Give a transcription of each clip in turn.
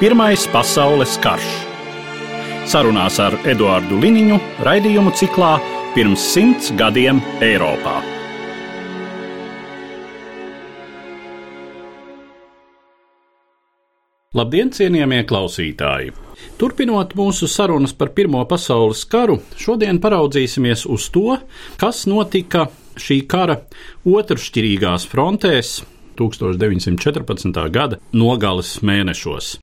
Pirmais pasaules karš. Sarunās ar Eduāru Liniņu raidījumu ciklā Pirms simts gadiem Eiropā. Labdien, cienījamie klausītāji! Turpinot mūsu sarunas par Pirmo pasaules karu, šodien paraudzīsimies uz to, kas notika šī kara otršķirīgās frontēs 1914. gada nogales mēnešos.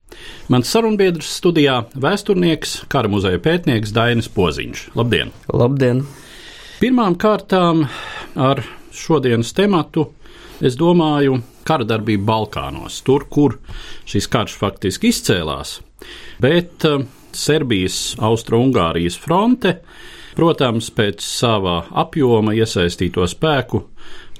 Mans sarunbiedrs studijā - vēsturnieks, kara muzeja pētnieks Dainis Poziņš. Labdien! Labdien! Pirmām kārtām ar šodienas tematu es domāju kara darbību Balkānos, tur, kur šis karš faktiski izcēlās. Bet uh, Serbijas, Austro-Ungārijas fronte, protams, pēc sava apjoma iesaistīto spēku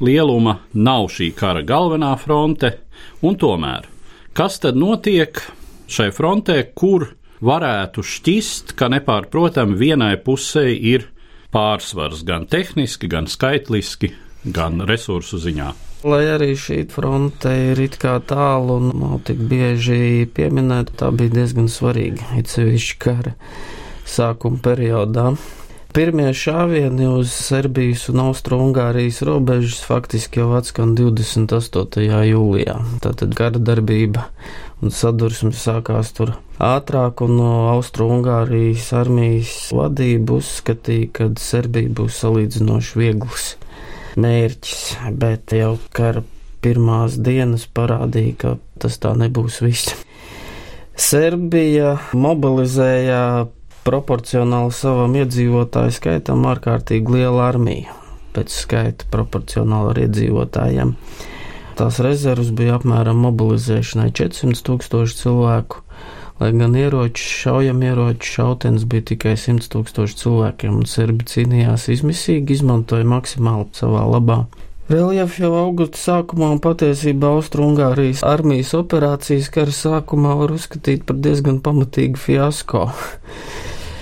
lieluma nav šī kara galvenā fronte, un tomēr, kas tad notiek šai frontē, kur varētu šķist, ka nepārprotami vienai pusē ir pārsvars gan tehniski, gan skaitliski, gan resursu ziņā? Lai arī šī fronte ir it kā tālu un nav tik bieži pieminēta, tā bija diezgan svarīga, it sevišķi kara sākuma periodā. Pirmie šāvieni uz Serbijas un Austro-Ungārijas robežas faktiski jau atskan 28. jūlijā. Tātad kara darbība un sadursme sākās tur ātrāk, un no Austro-Ungārijas armijas vadība uzskatīja, ka Serbija būs salīdzinoši viegls mērķis, bet jau kara pirmās dienas parādīja, ka tas tā nebūs viss. Serbija mobilizēja proporcionāli savam iedzīvotāju skaitam ārkārtīgi lielu armiju, pēc skaita proporcionāli ar iedzīvotājiem. Tās rezervas bija apmēram mobilizēšanai 400 tūkstoši cilvēku, lai gan ieroči, šaujamieroči šautenis bija tikai 100 tūkstoši cilvēkiem, un serbi cīnījās izmisīgi, izmantoja maksimāli savā labā. Reljefu jau augusta sākumā un patiesībā Austrungārijas armijas operācijas kara sākumā var uzskatīt par diezgan pamatīgu fiasko.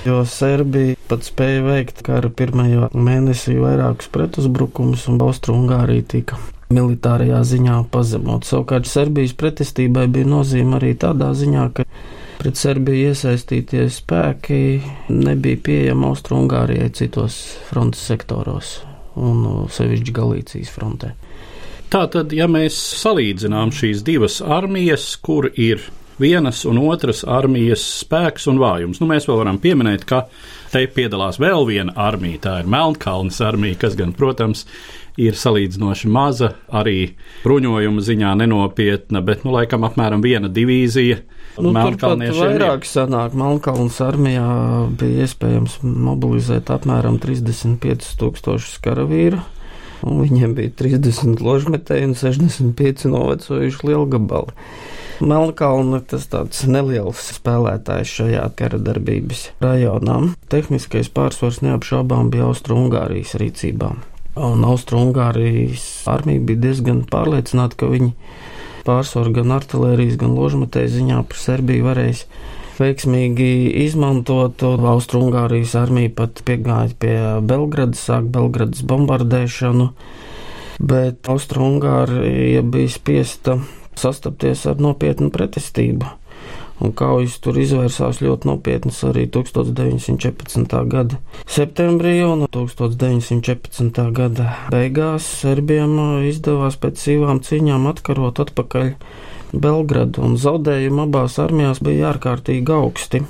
Jo Serbija pat spēja veikt kara pirmajā mēnesī vairākus pretuzbrukumus, un Austrungārija tika militārajā ziņā pazemot. Savukārt Serbijas pretestībai bija nozīme arī tādā ziņā, ka pret Serbiju iesaistītie spēki nebija pieejami Austrungārijai citos frontes sektoros un sevišķi Galīcijas frontē. Tātad, ja mēs salīdzinām šīs divas armijas, kur ir vienas un otras armijas spēks un vājums, nu, mēs vēl varam pieminēt, ka te piedalās vēl viena armija, tā ir Melnkalnes armija, kas gan, protams, ir salīdzinoši maza, arī bruņojuma ziņā nenopietna, bet, nu, laikam, apmēram viena divīzija Nu, Turpat vairāk sanāk, Melnkalnas armijā bija iespējams mobilizēt apmēram 35 tūkstošus karavīru, un viņiem bija 30 ložmetēji un 65 novecojuši lielgabali. Melnkalna tas tāds neliels spēlētājs šajā kara darbības rajonā. Tehniskais pārsvars neapšaubām bija Austro-Ungārijas rīcībā. Un Austro-Ungārijas armija bija diezgan pārliecināta, ka viņi pārsvaru gan artilērijas, gan ložmetēju ziņā par Serbiju varēs veiksmīgi izmantot. Austrungārijas armija pat piegāja pie Belgradas, sāk Belgradas bombardēšanu, bet Austrungārija bija spiesta sastapties ar nopietnu pretestību un kaujas tur izvērsās ļoti nopietnas arī 1914. gada septembrī, un 1914. gada beigās Serbiem izdevās pēc sīvām cīņām atkarot atpakaļ Belgradu, un zaudējumi abās armijās bija ārkārtīgi augsti.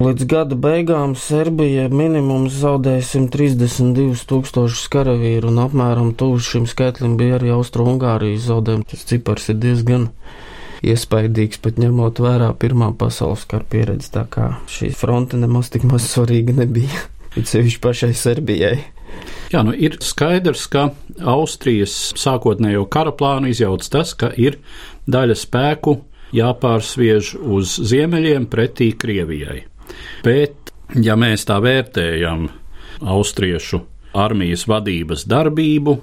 Līdz gada beigām Serbija minimums zaudēja 132 tūkstošus karavīru, un apmēram tuvu šim skaitlim bija arī Austro-Ungārijas zaudējumi. Tas cipars ir diezgan iespaidīgs, pat ņemot vērā Pirmā pasaules kara pieredzi. Tā kā šī fronte nemaz tik maz svarīga nebija, it sevišķi pašai Serbijai. Jā, nu ir skaidrs, ka Austrijas sākotnējo kara plānu izjauc tas, ka ir daļa spēku jāpārsviež uz ziemeļiem pretī Krievijai. Bet, ja mēs tā vērtējam austriešu armijas vadības darbību,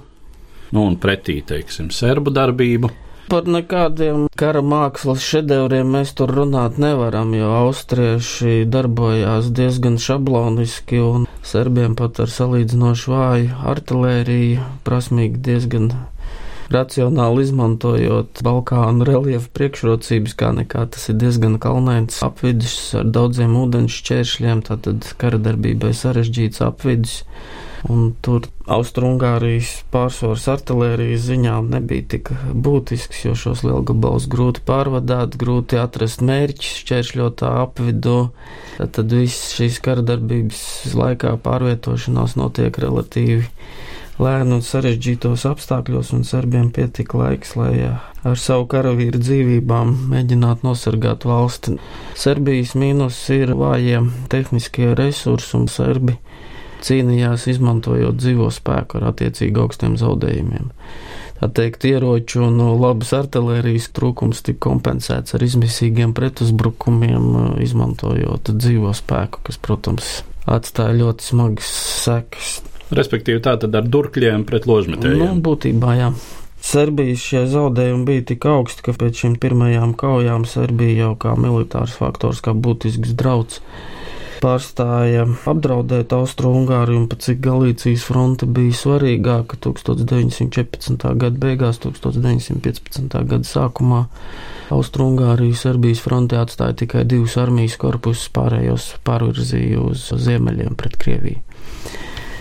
nu un pretī, teiksim, serbu darbību, Par nekādiem kara mākslas šedevriem mēs tur runāt nevaram, jo austrieši darbojās diezgan šabloniski un serbiem pat ar salīdzinoši vāju artilēriju, prasmīgi diezgan racionāli izmantojot Balkānu reliefu priekšrocības, kā nekā tas ir diezgan kalnēns apvidus ar daudziem ūdens šķēršļiem, tātad kara darbībai sarežģīts apvidus. Un tur Austrumgārijas pārsvars artērijas ziņā nebija tik būtisks, jo šos lielgabalus grūti pārvadāt, grūti atrast mērķus, šķēršļotā apvidū. Tad viss šīs kara darbības laikā pārvietošanās notiek relatīvi lēni un sarežģītos apstākļos, un serbiem pietika laiks, lai ar savu karavīru dzīvībām mēģinātu nosargāt valsti. Serbijas mīnus ir vājie tehniskie resursi un serbi cīnījās izmantojot dzīvo spēku ar attiecīgi augstiem zaudējumiem. Tā teikt, ieroču un labas artērijas trūkums tika kompensēts ar izmisīgiem pretuzbrukumiem, izmantojot dzīvo spēku, kas, protams, atstāja ļoti smagas sekas. Respektīvi, tā tad ar durkļiem pret ložmetējiem. Nu, būtībā, jā. Serbijas šie zaudējumi bija tik augsti, ka pēc šīm pirmajām kaujām Serbija jau kā militārs faktors, kā būtisks drauds pārstāja apdraudēt Austro-Ungāriju un pat cik Galīcijas fronte bija svarīgāka 1914. gada beigās, 1915. gada sākumā. Austro-Ungārija Serbijas frontē atstāja tikai divus armijas korpusus, pārējos pārvirzīja uz ziemeļiem pret Krieviju.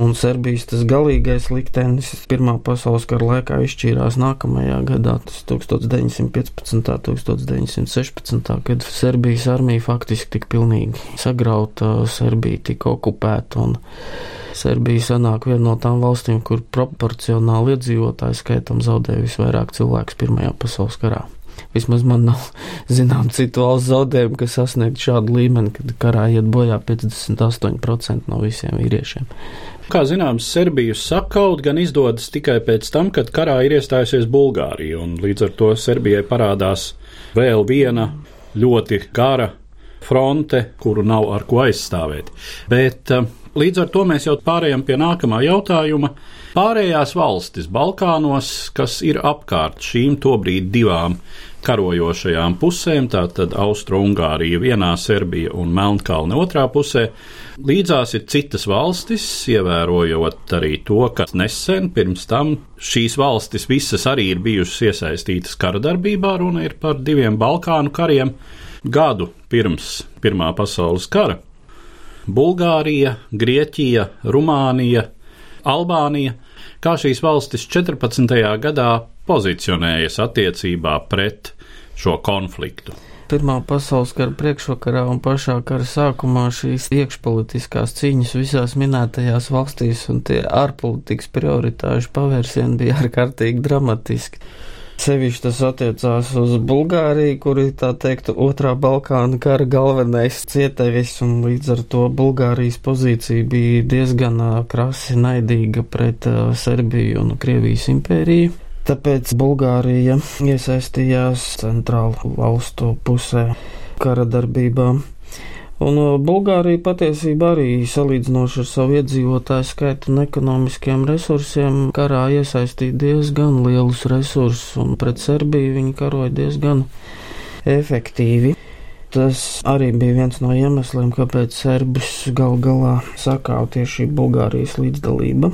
Un Serbijas tas galīgais liktenis Pirmā pasaules kara laikā izšķīrās nākamajā gadā, tas 1915. un 1916. kad Serbijas armija faktiski tika pilnīgi sagrauta, Serbija tika okupēta un Serbija sanāk viena no tām valstīm, kur proporcionāli iedzīvotāju skaitam zaudēja visvairāk cilvēku Pirmajā pasaules karā. Vismaz man nav zinām citu valstu zaudējumu, kas sasniegt šādu līmeni, kad karā iet bojā 58% no visiem vīriešiem. Kā zināms, Serbiju sakaut gan izdodas tikai pēc tam, kad karā ir iestājusies Bulgārija, un līdz ar to Serbijai parādās vēl viena ļoti gara fronte, kuru nav ar ko aizstāvēt. Bet eh, līdz ar to mēs jau pārējām pie nākamā jautājuma. Pārējās valstis Balkānos, kas ir apkārt šīm tobrīd divām karojošajām pusēm, tātad Austro-Ungārija vienā, Serbija un Melnkalne otrā pusē. Līdzās ir citas valstis, ievērojot arī to, ka nesen pirms tam šīs valstis visas arī ir bijušas iesaistītas kara darbībā. Runa ir par diviem Balkānu kariem gadu pirms Pirmā pasaules kara. Bulgārija, Grieķija, Rumānija, Albānija, kā šīs valstis 14. gadā pozicionējas attiecībā pret šo konfliktu. Pirmā pasaules kara priekšvakarā un pašā kara sākumā šīs iekšpolitiskās cīņas visās minētajās valstīs un tie ārpolitikas prioritāšu pavērsieni bija ārkārtīgi dramatiski. Sevišķi tas attiecās uz Bulgāriju, kur ir tā teikt otrā Balkāna kara galvenais cietevis, un līdz ar to Bulgārijas pozīcija bija diezgan krasi naidīga pret Serbiju un Krievijas impēriju. Tāpēc Bulgārija iesaistījās centrālu valstu pusē kara darbībā. Un Bulgārija patiesībā arī salīdzinoši ar savu iedzīvotāju skaitu un ekonomiskiem resursiem karā iesaistīja diezgan lielus resursus, un pret Serbiju viņi karoja diezgan efektīvi. Tas arī bija viens no iemesliem, kāpēc serbus gal galā sakāva tieši Bulgārijas līdzdalība.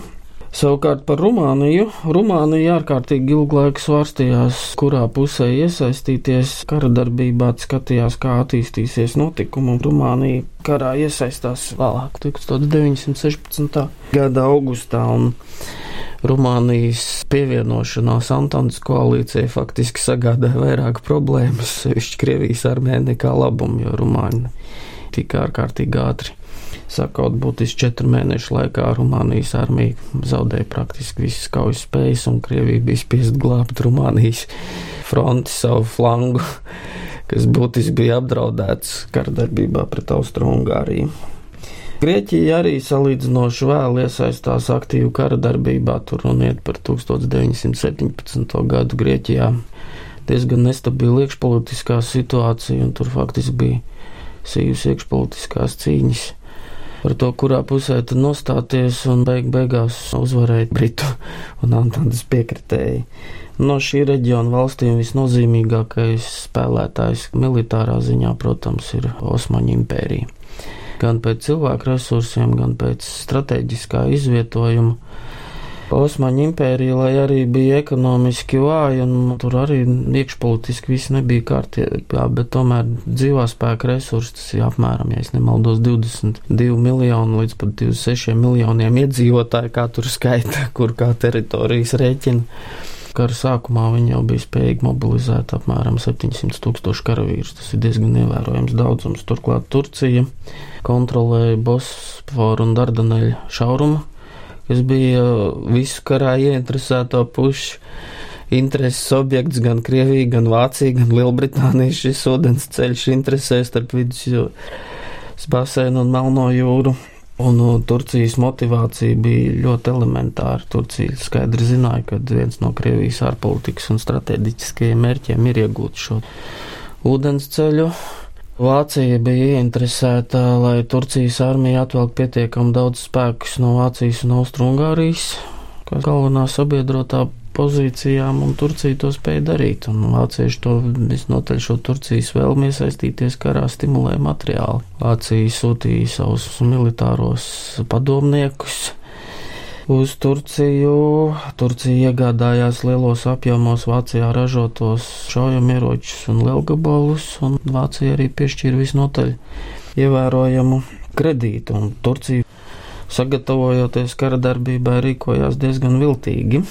Savukārt par Rumāniju. Rumānija ārkārtīgi ilgu laiku svārstījās, kurā pusē iesaistīties. Kara darbībā skatījās, kā attīstīsies notikumi, Rumānija karā iesaistās vēlāk, 1916. gada augustā. Rumānijas pievienošanās Antānas koalīcijai faktiski sagādāja vairāk problēmas, sevišķi Krievijas armijai nekā labumu, jo Rumāņi tika ārkārtīgi ātri Sakot, būtiski četru mēnešu laikā Rumānijas armija zaudēja praktiski visas kaujas spējas, un Krievija bija spiest glābt Rumānijas fronti savu flangu, kas būtiski bija apdraudēts kardarbībā pret Austro-Ungāriju. Grieķija arī salīdzinoši vēl iesaistās aktīvu kara darbībā, tur runiet par 1917. gadu Grieķijā diezgan nestabila iekšpolitiskā situācija, un tur faktiski bija sīvas iekšpolitiskās cīņas par to, kurā pusē tad nostāties un beig beigās uzvarēt Britu un Antantas piekritēji. No šī reģiona valstīm visnozīmīgākais spēlētājs militārā ziņā, protams, ir Osmaņu impērija. Gan pēc cilvēku resursiem, gan pēc strateģiskā izvietojuma Osmaņu impērija, lai arī bija ekonomiski vāja, un tur arī iekšpolitiski viss nebija kārtībā, bet tomēr dzīvā spēka resursi, tas ir apmēram, ja es nemaldos, 22 miljoni līdz pat 26 miljoniem iedzīvotāju, kā tur skaita, kur kā teritorijas rēķina. Kara sākumā viņi jau bija spējīgi mobilizēt apmēram 700 tūkstošu karavīrus. Tas ir diezgan ievērojams daudzums. Turklāt Turcija kontrolēja Bosforu un Dardaneļu šaurumu kas bija visu karā ieinteresēto pušu intereses objekts gan Krievija, gan Vācija, gan Lielbritānija. Šis ūdens ceļš interesē starp vidusjūras basēnu un Melno jūru. Un uh, Turcijas motivācija bija ļoti elementāra. Turcija skaidri zināja, ka viens no Krievijas ārpolitikas un strateģiskajiem mērķiem ir iegūt šo ūdens ceļu. Vācija bija ieinteresēta, lai Turcijas armija atvelk pietiekami daudz spēkus no Vācijas un Austrungārijas, kā galvenā sabiedrotā pozīcijām, un Turcija to spēja darīt. Un vācieši to visnotaļ šo Turcijas vēlmi iesaistīties karā stimulēja materiāli. Vācija sūtīja savus militāros padomniekus uz Turciju. Turcija iegādājās lielos apjomos Vācijā ražotos šaujamieročus un lielgabalus, un Vācija arī piešķīra visnotaļ ievērojamu kredītu, Turcija, sagatavojoties kara darbībai, rīkojās diezgan viltīgi.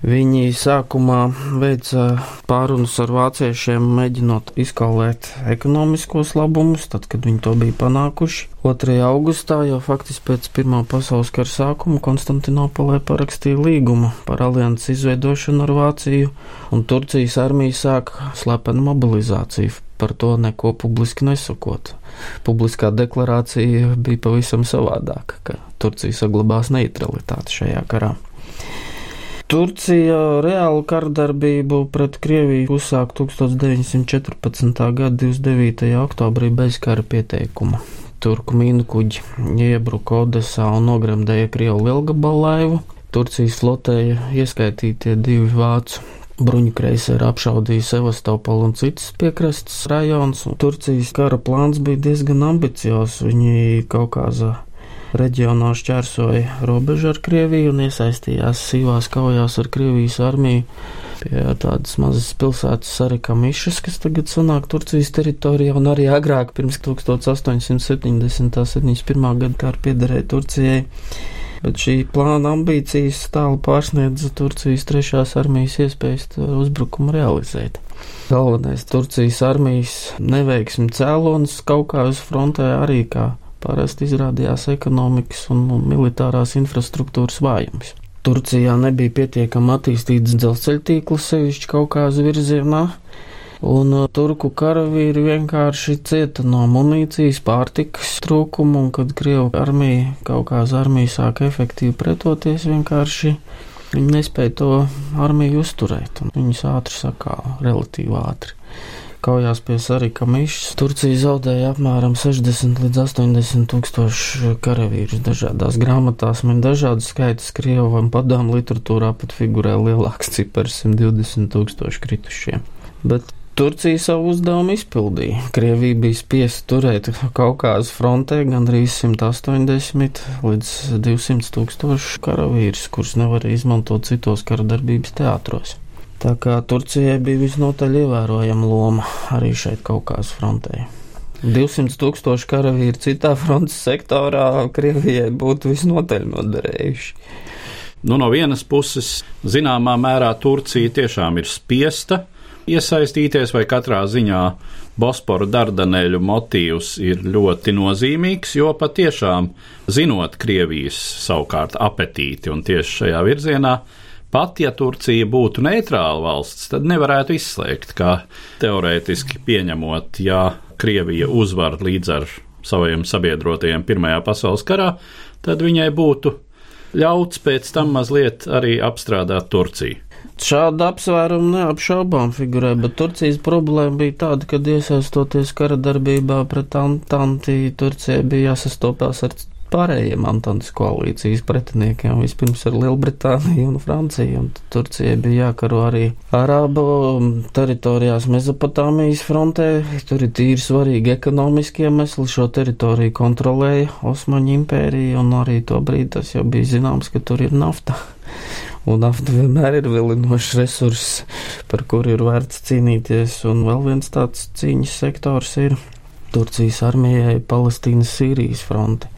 Viņi sākumā veica pārunas ar vāciešiem, mēģinot izkaulēt ekonomiskos labumus, tad, kad viņi to bija panākuši. 2. augustā, jau faktiski pēc Pirmā pasaules kara sākuma, Konstantinopolē parakstīja līgumu par alianses izveidošanu ar Vāciju, un Turcijas armija sāka slepenu mobilizāciju, par to neko publiski nesakot. Publiskā deklarācija bija pavisam savādāka, ka Turcija saglabās neutralitāti šajā karā. Turcija reālu kardarbību pret Krieviju uzsāk 1914. gada 29. oktobrī bez kara pieteikuma. Turku mīnu kuģi iebruka Odesā un nogremdēja Krievu lielgabalu laivu. Turcijas flotēja ieskaitītie divi vācu bruņu kreiseri apšaudīja Sevastopolu un citas piekrastes rajonus. Turcijas kara plāns bija diezgan ambiciozs. Viņi Kaukāzā reģionā šķērsoja robežu ar Krieviju un iesaistījās sīvās kaujās ar Krievijas armiju pie tādas mazas pilsētas Sarika Mišas, kas tagad sanāk Turcijas teritorijā un arī agrāk pirms 1870. 71. gada kā piederēja Turcijai. Bet šī plāna ambīcijas tālu pārsniedza Turcijas trešās armijas iespējas uzbrukumu realizēt. Galvenais Turcijas armijas neveiksmi cēlonis Kaukāzes frontē arī kā parasti izrādījās ekonomikas un militārās infrastruktūras vājums. Turcijā nebija pietiekami attīstīts dzelzceļa tīkls, sevišķi Kaukāza virzienā, un uh, turku karavīri vienkārši cieta no munīcijas, pārtikas trūkuma, un kad Krievu armija, Kaukāza armija sāka efektīvi pretoties, vienkārši viņi nespēja to armiju uzturēt, un viņus ātri sakāva, relatīvi ātri. Kaujās pie Sarika Mišas Turcija zaudēja apmēram 60 līdz 80 tūkstoši karavīrus dažādās grāmatās. Man dažādas skaitas Krievu un padomu literatūrā pat figurē lielāks cipars - 120 tūkstoši kritušie. Bet Turcija savu uzdevumu izpildīja. Krievija bija spiesta turēt Kaukāzes frontē gandrīz 180 līdz 200 tūkstoši karavīrus, kurus nevarēja izmantot citos kara darbības teātros. Tā kā Turcijai bija visnotaļ ievērojama loma arī šeit Kaukās frontē. 200 tūkstoši karavīri citā frontes sektorā Krievijai būtu visnotaļ noderējuši. Nu, no vienas puses, zināmā mērā Turcija tiešām ir spiesta iesaistīties, vai katrā ziņā Bosporu dardaneļu motīvs ir ļoti nozīmīgs, jo patiešām zinot Krievijas savukārt apetīti un tieši šajā virzienā Pat ja Turcija būtu neitrāla valsts, tad nevarētu izslēgt, ka teorētiski pieņemot, ja Krievija uzvar līdz ar saviem sabiedrotajiem Pirmajā pasaules karā, tad viņai būtu ļauts pēc tam mazliet arī apstrādāt Turciju. Šāda apsvēruma neapšaubām figurē, bet Turcijas problēma bija tāda, ka iesaistoties kara darbībā pret Antanti, Turcija bija jāsastopās ar pārējiem Antantas koalīcijas pretiniekiem, vispirms ar Lielbritāniju un Franciju, un Turcija bija jākaro arī Arābu teritorijās Mezopotāmijas frontē. Tur ir tīri svarīgi ekonomiski iemesli, šo teritoriju kontrolēja Osmaņu impērija, un arī to brīdi tas jau bija zināms, ka tur ir nafta. Un nafta vienmēr ir vilinošs resurss, par kuru ir vērts cīnīties, un vēl viens tāds cīņas sektors ir Turcijas armijai Palestīnas-Sīrijas fronte.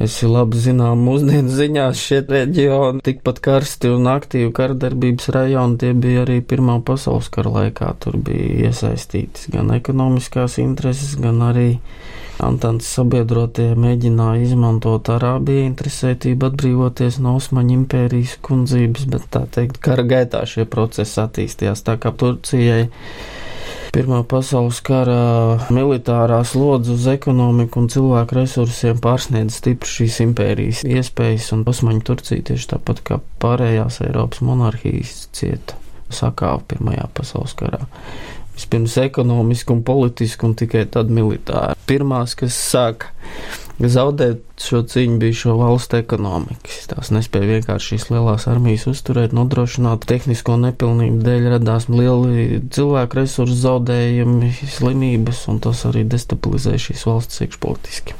Es labi zinām, mūsdienu ziņās šie reģioni tikpat karsti un aktīvi kardarbības rajoni, tie bija arī Pirmā pasaules kara laikā. Tur bija iesaistītas gan ekonomiskās intereses, gan arī Antants sabiedrotie mēģināja izmantot Arābiju interesētību atbrīvoties no Osmaņu impērijas kundzības, bet tā teikt, kara gaitā šie procesi attīstījās tā kā Turcijai Pirmā pasaules kara militārā slodze uz ekonomiku un cilvēku resursiem pārsniedz stipri šīs impērijas iespējas, un Osmaņu Turcija tieši tāpat kā pārējās Eiropas monarhijas cieta sakāva Pirmajā pasaules karā. Vispirms ekonomiski un politiski, un tikai tad militāri. Pirmās, kas sāka zaudēt šo cīņu bija šo valstu ekonomikas. Tās nespēja vienkārši šīs lielās armijas uzturēt, nodrošināt tehnisko nepilnību dēļ radās lieli cilvēku resursu zaudējumi, slimības, un tas arī destabilizē šīs valsts iekšpolitiski.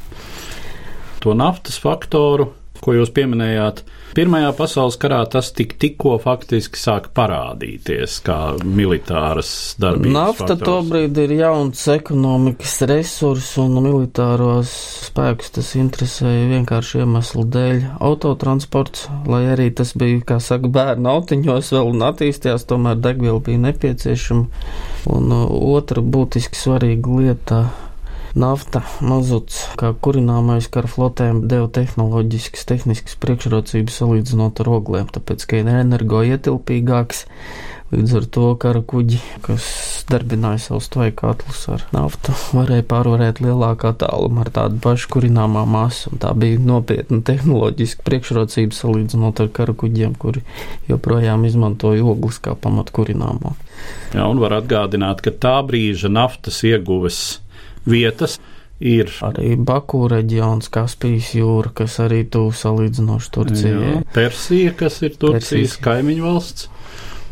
To naftas faktoru ko jūs pieminējāt. Pirmajā pasaules karā tas tik, tikko faktiski sāk parādīties kā militāras darbības. Nafta tobrīd ir jauns ekonomikas resurs un militāros spēkus tas interesēja vienkārši iemeslu dēļ. Autotransports, lai arī tas bija, kā saka, bērnu autiņos vēl un attīstījās, tomēr degviela bija nepieciešama. Un uh, otra būtiski svarīga lieta Nafta, mazuts, kā kurināmais kara flotēm, deva tehnoloģiskas, tehniskas priekšrocības salīdzinot ar oglēm, tāpēc, ka ir energoietilpīgāks. Līdz ar to kara kuģi, kas darbināja savus tvaika katlus ar naftu, varēja pārvarēt lielākā tālumā ar tādu pašu kurināmā masu. Tā bija nopietna tehnoloģiska priekšrocība salīdzinot ar kara kuģiem, kuri joprojām izmantoja ogles kā pamatkurināmo. Jā, un var atgādināt, ka tā brīža naftas ieguves vietas. Ir arī Baku reģions, Kaspijas jūra, kas arī tuvu salīdzinoši Turcijai. Persija, kas ir Turcijas Persijas. kaimiņu valsts,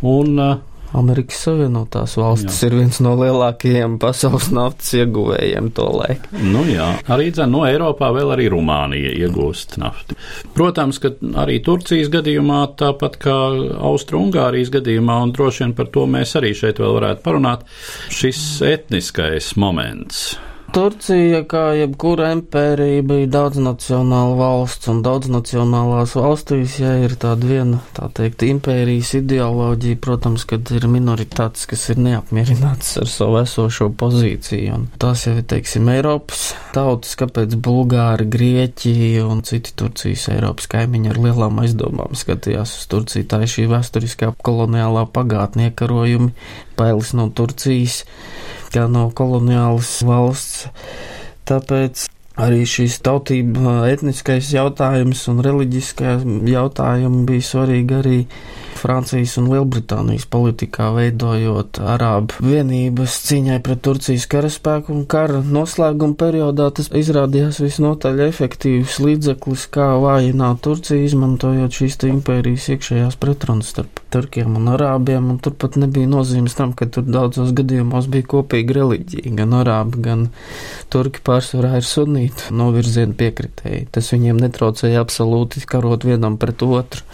un uh, Amerikas Savienotās valstis jā. ir viens no lielākajiem pasaules naftas ieguvējiem to laiku. Nu jā, arī dzen, no Eiropā vēl arī Rumānija iegūst naftu. Protams, ka arī Turcijas gadījumā, tāpat kā Austru-Ungārijas gadījumā, un droši vien par to mēs arī šeit vēl varētu parunāt, šis etniskais moments Turcija, kā jebkura impērija, bija daudznacionāla valsts, un daudznacionālās valstīs, ja ir tāda viena, tā teikt, impērijas ideoloģija, protams, kad ir minoritātes, kas ir neapmierinātas ar savu esošo pozīciju, un tās jau ir, teiksim, Eiropas tautas, kāpēc Bulgāri, Grieķi un citi Turcijas Eiropas kaimiņi ar lielām aizdomām skatījās uz Turciju. Tā ir šī vēsturiskā koloniālā pagātnie karojumi, bailes no Turcijas kā no koloniālas valsts. Tāpēc arī šīs tautība, etniskais jautājums un reliģiskā jautājumi bija svarīgi arī Francijas un Lielbritānijas politikā, veidojot arābu vienības cīņai pret Turcijas karaspēku un kara noslēguma periodā tas izrādījās visnotaļ efektīvs līdzeklis, kā vājināt Turciju, izmantojot šīs impērijas iekšējās pretrunas starp turkiem un arābiem, un turpat nebija nozīmes tam, ka tur daudzos gadījumos bija kopīga reliģija, gan arābi, gan turki pārsvarā ir sunīti novirzienu piekritēji. Tas viņiem netraucēja absolūti karot vienam pret otru.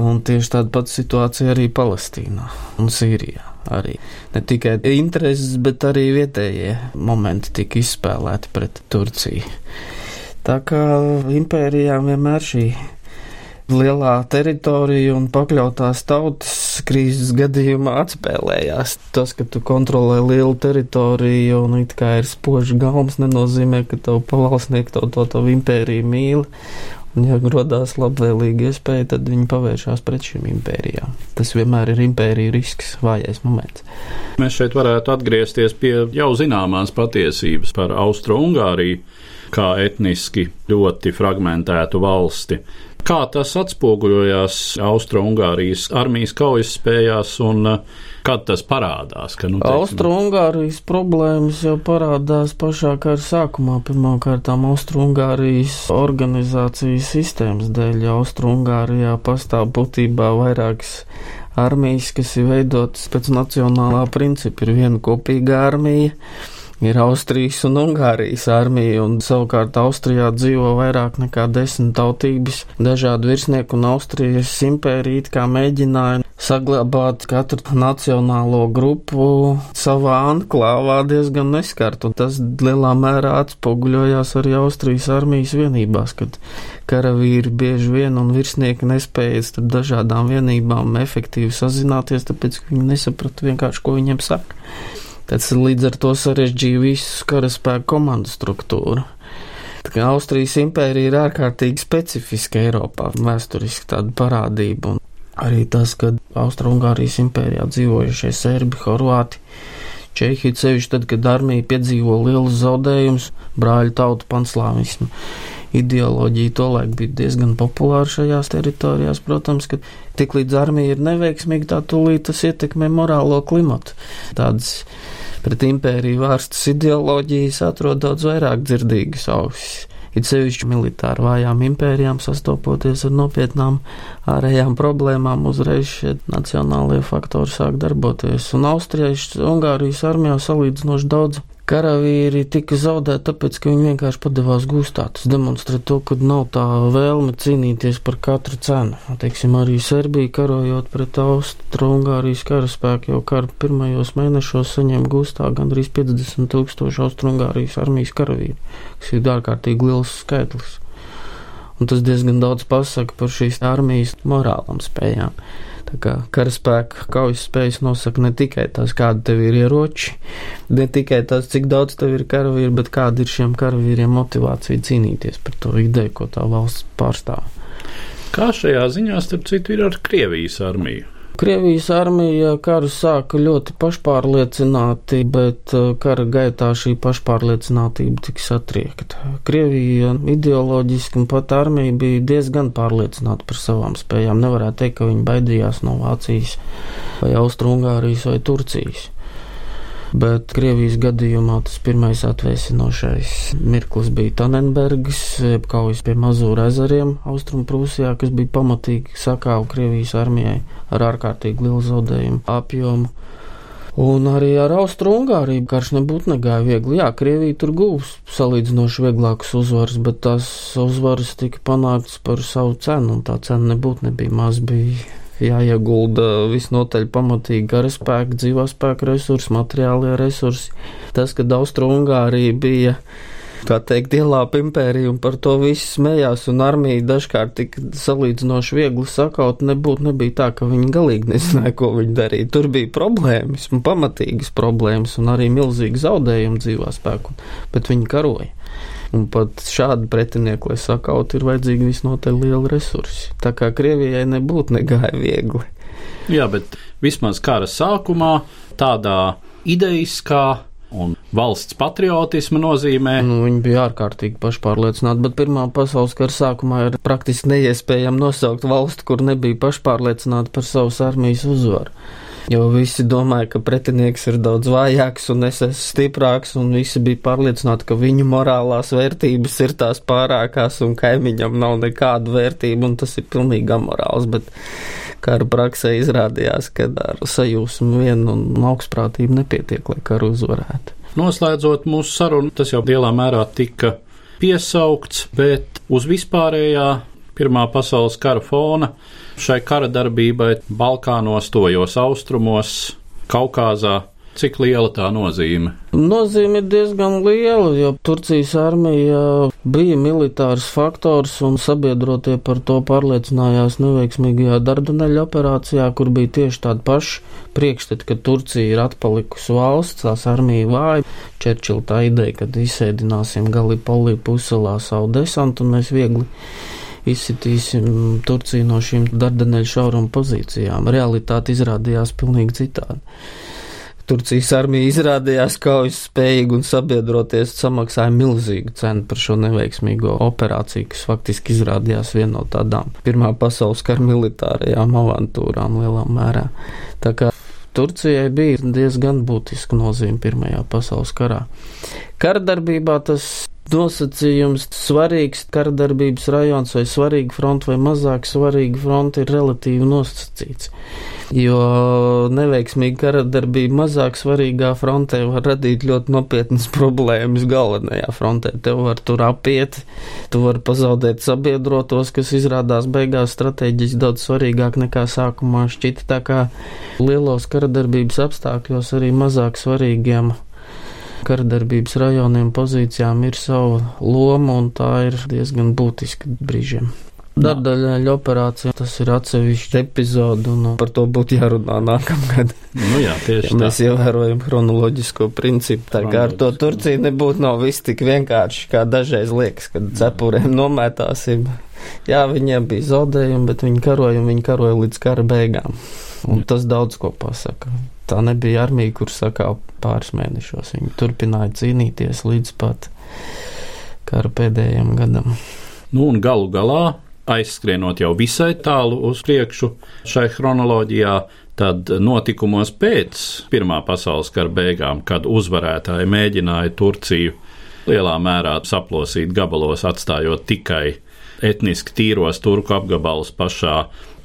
Un tieši tāda pati situācija arī Palestīnā un Sīrijā. Arī. Ne tikai intereses, bet arī vietējie momenti tika izspēlēti pret Turciju. Tā kā impērijām vienmēr šī lielā teritorija un pakļautās tautas krīzes gadījumā atspēlējās. Tas, ka tu kontrolē lielu teritoriju un it kā ir spožs galms, nenozīmē, ka tev pavalsnieki to, to, to impēriju mīl ja radās labvēlīga iespēja, tad viņi pavēršās pret šīm impērijām. Tas vienmēr ir impērija risks, vājais moments. Mēs šeit varētu atgriezties pie jau zināmās patiesības par Austro-Ungāriju kā etniski ļoti fragmentētu valsti. Kā tas atspoguļojās Austro-Ungārijas armijas kaujas spējās un uh, kad tas parādās? Ka, nu, Austro-Ungārijas problēmas jau parādās pašā kara sākumā. Pirmkārt, Austro-Ungārijas organizācijas sistēmas dēļ. Austro-Ungārijā pastāv būtībā vairākas armijas, kas ir veidotas pēc nacionālā principa. Ir viena kopīga armija ir Austrijas un Ungārijas armija, un savukārt Austrijā dzīvo vairāk nekā desmit tautības, dažādi virsnieki, un Austrijas impērija kā mēģināja saglabāt katru nacionālo grupu savā anklāvā diezgan neskart, un tas lielā mērā atspoguļojās arī Austrijas armijas vienībās, kad karavīri bieži vien un virsnieki nespēja starp dažādām vienībām efektīvi sazināties, tāpēc viņi nesaprata vienkārši, ko viņiem saka. Tas līdz ar to sarežģīja visu karaspēku komandu struktūru. Austrijas impērija ir ārkārtīgi specifiska Eiropā, vēsturiski tāda parādība. Arī tas, ka Austro-Ungārijas impērijā dzīvojušie serbi, horvāti, Čehija sevišķi tad, kad armija piedzīvo lielus zaudējumus, brāļu tautu panslāvismu. Ideoloģija tolaik bija diezgan populāra šajās teritorijās, protams, ka tik līdz armija ir neveiksmīga, tā tūlīt tas ietekmē morālo klimatu. Tādas pret impēriju vērstas ideoloģijas atrod daudz vairāk dzirdīgas ausis. It sevišķi militāri vājām impērijām sastopoties ar nopietnām ārējām problēmām, uzreiz šie nacionālie faktori sāk darboties. Un Austrijai, Ungārijas armijā salīdzinoši daudz karavīri tika zaudēti tāpēc, ka viņi vienkārši padevās gūstā. Tas demonstrē to, ka nav tā vēlme cīnīties par katru cenu. Teiksim, arī Serbija karojot pret Austro-Ungārijas karaspēku jau kara pirmajos mēnešos saņēma gūstā gandrīz 50 tūkstoši Austro-Ungārijas armijas karavīru, kas ir ārkārtīgi liels skaitlis. Un tas diezgan daudz pasaka par šīs armijas morālām spējām. Tā kā karaspēka kaujas spējas nosaka ne tikai tas, kāda tev ir ieroči, ne tikai tas, cik daudz tev ir karavīri, bet kāda ir šiem karavīriem motivācija cīnīties par to ideju, ko tā valsts pārstāv. Kā šajā ziņā, starp citu, ir ar Krievijas armiju? Krievijas armija karu sāka ļoti pašpārliecināti, bet uh, kara gaitā šī pašpārliecinātība tika satriekta. Krievija ideoloģiski un pat armija bija diezgan pārliecināta par savām spējām. Nevarētu teikt, ka viņi baidījās no Vācijas vai Austrungārijas vai Turcijas bet Krievijas gadījumā tas pirmais atvēsinošais mirklis bija Tanenbergs, jeb kaujas pie Mazūra ezeriem Austrumprūsijā, kas bija pamatīgi sakāva Krievijas armijai ar ārkārtīgi lielu zaudējumu apjomu. Un arī ar Austro-Ungāriju karš nebūtu negāja viegli. Jā, Krievija tur gūs salīdzinoši vieglākas uzvaras, bet tās uzvaras tika panāktas par savu cenu, un tā cena nebūtu nebija maz, bija jāiegulda visnotaļ pamatīgi karaspēka, dzīvospēka resursi, materiālie resursi. Tas, ka Austro-Ungārija bija tā teikt, ielāpa impēriju un par to visi smējās, un armija dažkārt tika salīdzinoši viegli sakaut, nebūtu nebija tā, ka viņi galīgi nezināja, ko viņi darīja. Tur bija problēmas, un pamatīgas problēmas, un arī milzīgi zaudējumi dzīvā spēku, bet viņi karoja. Un pat šādu pretinieku, lai sakautu, ir vajadzīgi visnotaļ lieli resursi. Tā kā Krievijai nebūtu negāja viegli. Jā, bet vismaz kara sākumā tādā ideiskā un valsts patriotisma nozīmē. Nu, viņi bija ārkārtīgi pašpārliecināti, bet Pirmā pasaules kara sākumā ir praktiski neiespējami nosaukt valstu, kur nebija pašpārliecināti par savas armijas uzvaru. Jo visi domāja, ka pretinieks ir daudz vājāks un es esmu stiprāks, un visi bija pārliecināti, ka viņu morālās vērtības ir tās pārākās, un kaimiņam nav nekādu vērtību, un tas ir pilnīgi amorāls. Bet kara praksē izrādījās, ka ar sajūsmu vien un augstprātību nepietiek, lai karu uzvarētu. Noslēdzot mūsu sarunu, tas jau lielā mērā tika piesaukts, bet uz vispārējā Pirmā pasaules kara fona šai kara darbībai Balkānos, tojos austrumos, Kaukāzā. Cik liela tā nozīme? Nozīme ir diezgan liela, jo Turcijas armija bija militārs faktors un sabiedrotie par to pārliecinājās neveiksmīgajā Dardaneļa operācijā, kur bija tieši tādi paši priekšstati, ka Turcija ir atpalikusi valsts, tās armija vāja. Čerčila tā ideja, ka izsēdināsim Galipolī puselā savu desantu un mēs viegli izsitīsim Turciju no šīm dardaneļu šaurumu pozīcijām. Realitāte izrādījās pilnīgi citādi. Turcijas armija izrādījās kaujas spējīga un sabiedroties samaksāja milzīgu cenu par šo neveiksmīgo operāciju, kas faktiski izrādījās viena no tādām Pirmā pasaules kara militārajām avantūrām lielā mērā. Tā kā Turcijai bija diezgan būtiska nozīme Pirmajā pasaules karā. Karadarbībā tas nosacījums svarīgs karadarbības rajons vai svarīga fronte vai mazāk svarīga fronte ir relatīvi nosacīts. Jo neveiksmīga karadarbība mazāk svarīgā frontē var radīt ļoti nopietnas problēmas galvenajā frontē. Tev var tur apiet, tu vari pazaudēt sabiedrotos, kas izrādās beigās strateģiski daudz svarīgāk nekā sākumā šķita. Tā kā lielos karadarbības apstākļos arī mazāk svarīgiem karadarbības rajoniem pozīcijām ir sava loma, un tā ir diezgan būtiska brīžiem. Dardaļaļa operācija, tas ir atsevišķi epizode, un par to būtu jārunā nākamgad. Nu jā, tieši ja mēs tā. ievērojam chronoloģisko principu. Tā kā ar to Turcija nebūtu nav viss tik vienkārši, kā dažreiz liekas, kad cepurēm nomētāsim. Jā, viņiem bija zaudējumi, bet viņi karoja un viņi karoja līdz kara beigām. Un tas daudz ko pasaka. Tā nebija armija, kur sakā pāris mēnešos. Viņi turpināja cīnīties līdz pat kara pēdējiem gadam. Nu, un galu galā, aizskrienot jau visai tālu uz priekšu šai chronoloģijā, tad notikumos pēc Pirmā pasaules kara beigām, kad uzvarētāji mēģināja Turciju lielā mērā saplosīt gabalos, atstājot tikai etniski tīros turku apgabalus pašā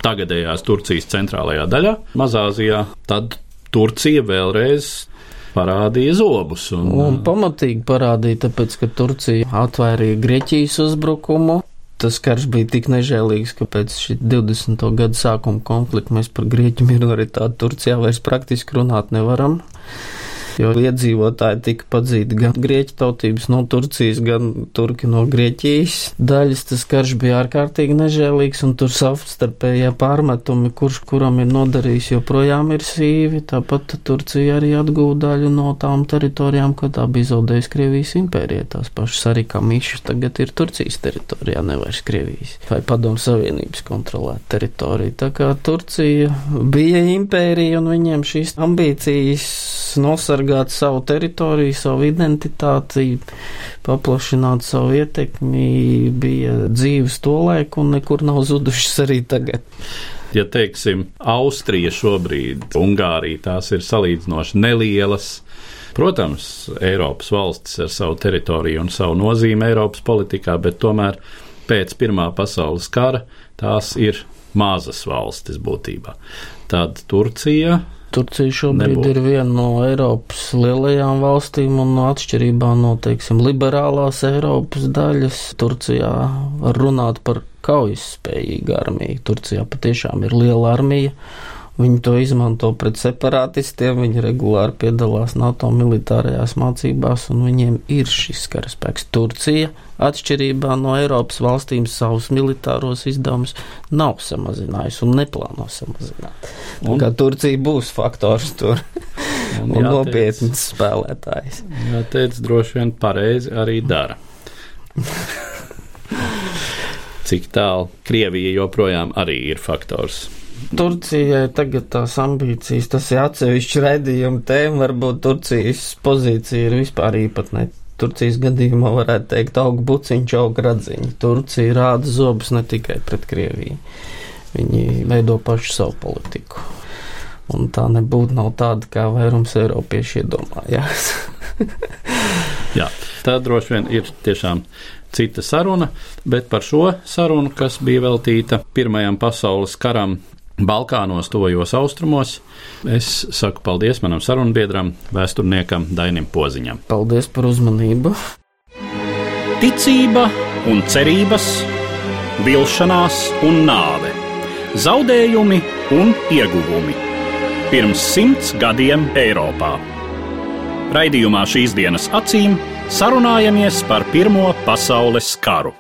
tagadējās Turcijas centrālajā daļā, Mazāzijā, tad Turcija vēlreiz parādīja zobus. Un, un pamatīgi parādīja, tāpēc, ka Turcija atvērīja Grieķijas uzbrukumu. Tas karš bija tik nežēlīgs, ka pēc šī 20. gada sākuma konflikta mēs par Grieķu minoritāti Turcijā vairs praktiski runāt nevaram jo iedzīvotāji tika padzīti gan grieķu tautības no Turcijas, gan turki no Grieķijas daļas. Tas karš bija ārkārtīgi nežēlīgs, un tur savstarpējie pārmetumi, kurš kuram ir nodarījis, joprojām ir sīvi. Tāpat Turcija arī atgūda daļu no tām teritorijām, ko tā bija zaudējusi Krievijas impērijā. Tās pašas arī kā mišas tagad ir Turcijas teritorijā, nevis Krievijas vai Padomu Savienības kontrolēta teritorija. Tā kā Turcija bija impērija un viņiem šīs ambīcijas nosargāt savu teritoriju, savu identitāti, paplašināt savu ietekmi, bija dzīves to laiku un nekur nav zudušas arī tagad. Ja teiksim, Austrija šobrīd, Ungārija, tās ir salīdzinoši nelielas. Protams, Eiropas valstis ar savu teritoriju un savu nozīmi Eiropas politikā, bet tomēr pēc Pirmā pasaules kara tās ir mazas valstis būtībā. Tad Turcija Turcija šobrīd nebūtu. ir viena no Eiropas lielajām valstīm, un atšķirībā no, teiksim, liberālās Eiropas daļas, Turcijā var runāt par kaujas spējīgu armiju. Turcijā patiešām ir liela armija, Viņi to izmanto pret separātistiem, viņi regulāri piedalās NATO militārajās mācībās, un viņiem ir šis karaspēks. Turcija, atšķirībā no Eiropas valstīm, savus militāros izdevumus nav samazinājusi un neplāno samazināt. Un, kā Turcija būs faktors tur un, un nopietns spēlētājs. Jā, teic, droši vien pareizi arī dara. Cik tālu Krievija joprojām arī ir faktors. Turcijai tagad tās ambīcijas, tas ir atsevišķi raidījuma tēma, varbūt Turcijas pozīcija ir vispār īpatnē. Turcijas gadījumā varētu teikt auga buciņš, auga radziņa. Turcija rāda zobus ne tikai pret Krieviju. Viņi veido pašu savu politiku. Un tā nebūtu nav tāda, kā vairums eiropieši iedomājās. Jā, tā droši vien ir tiešām cita saruna, bet par šo sarunu, kas bija veltīta Pirmajam pasaules karam, Balkānos, tojos austrumos. Es saku paldies manam sarunbiedram, vēsturniekam Dainim Poziņam. Paldies par uzmanību! Ticība un cerības, vilšanās un nāve, zaudējumi un ieguvumi. Pirms simts gadiem Eiropā. Raidījumā šīs dienas acīm sarunājamies par Pirmo pasaules karu.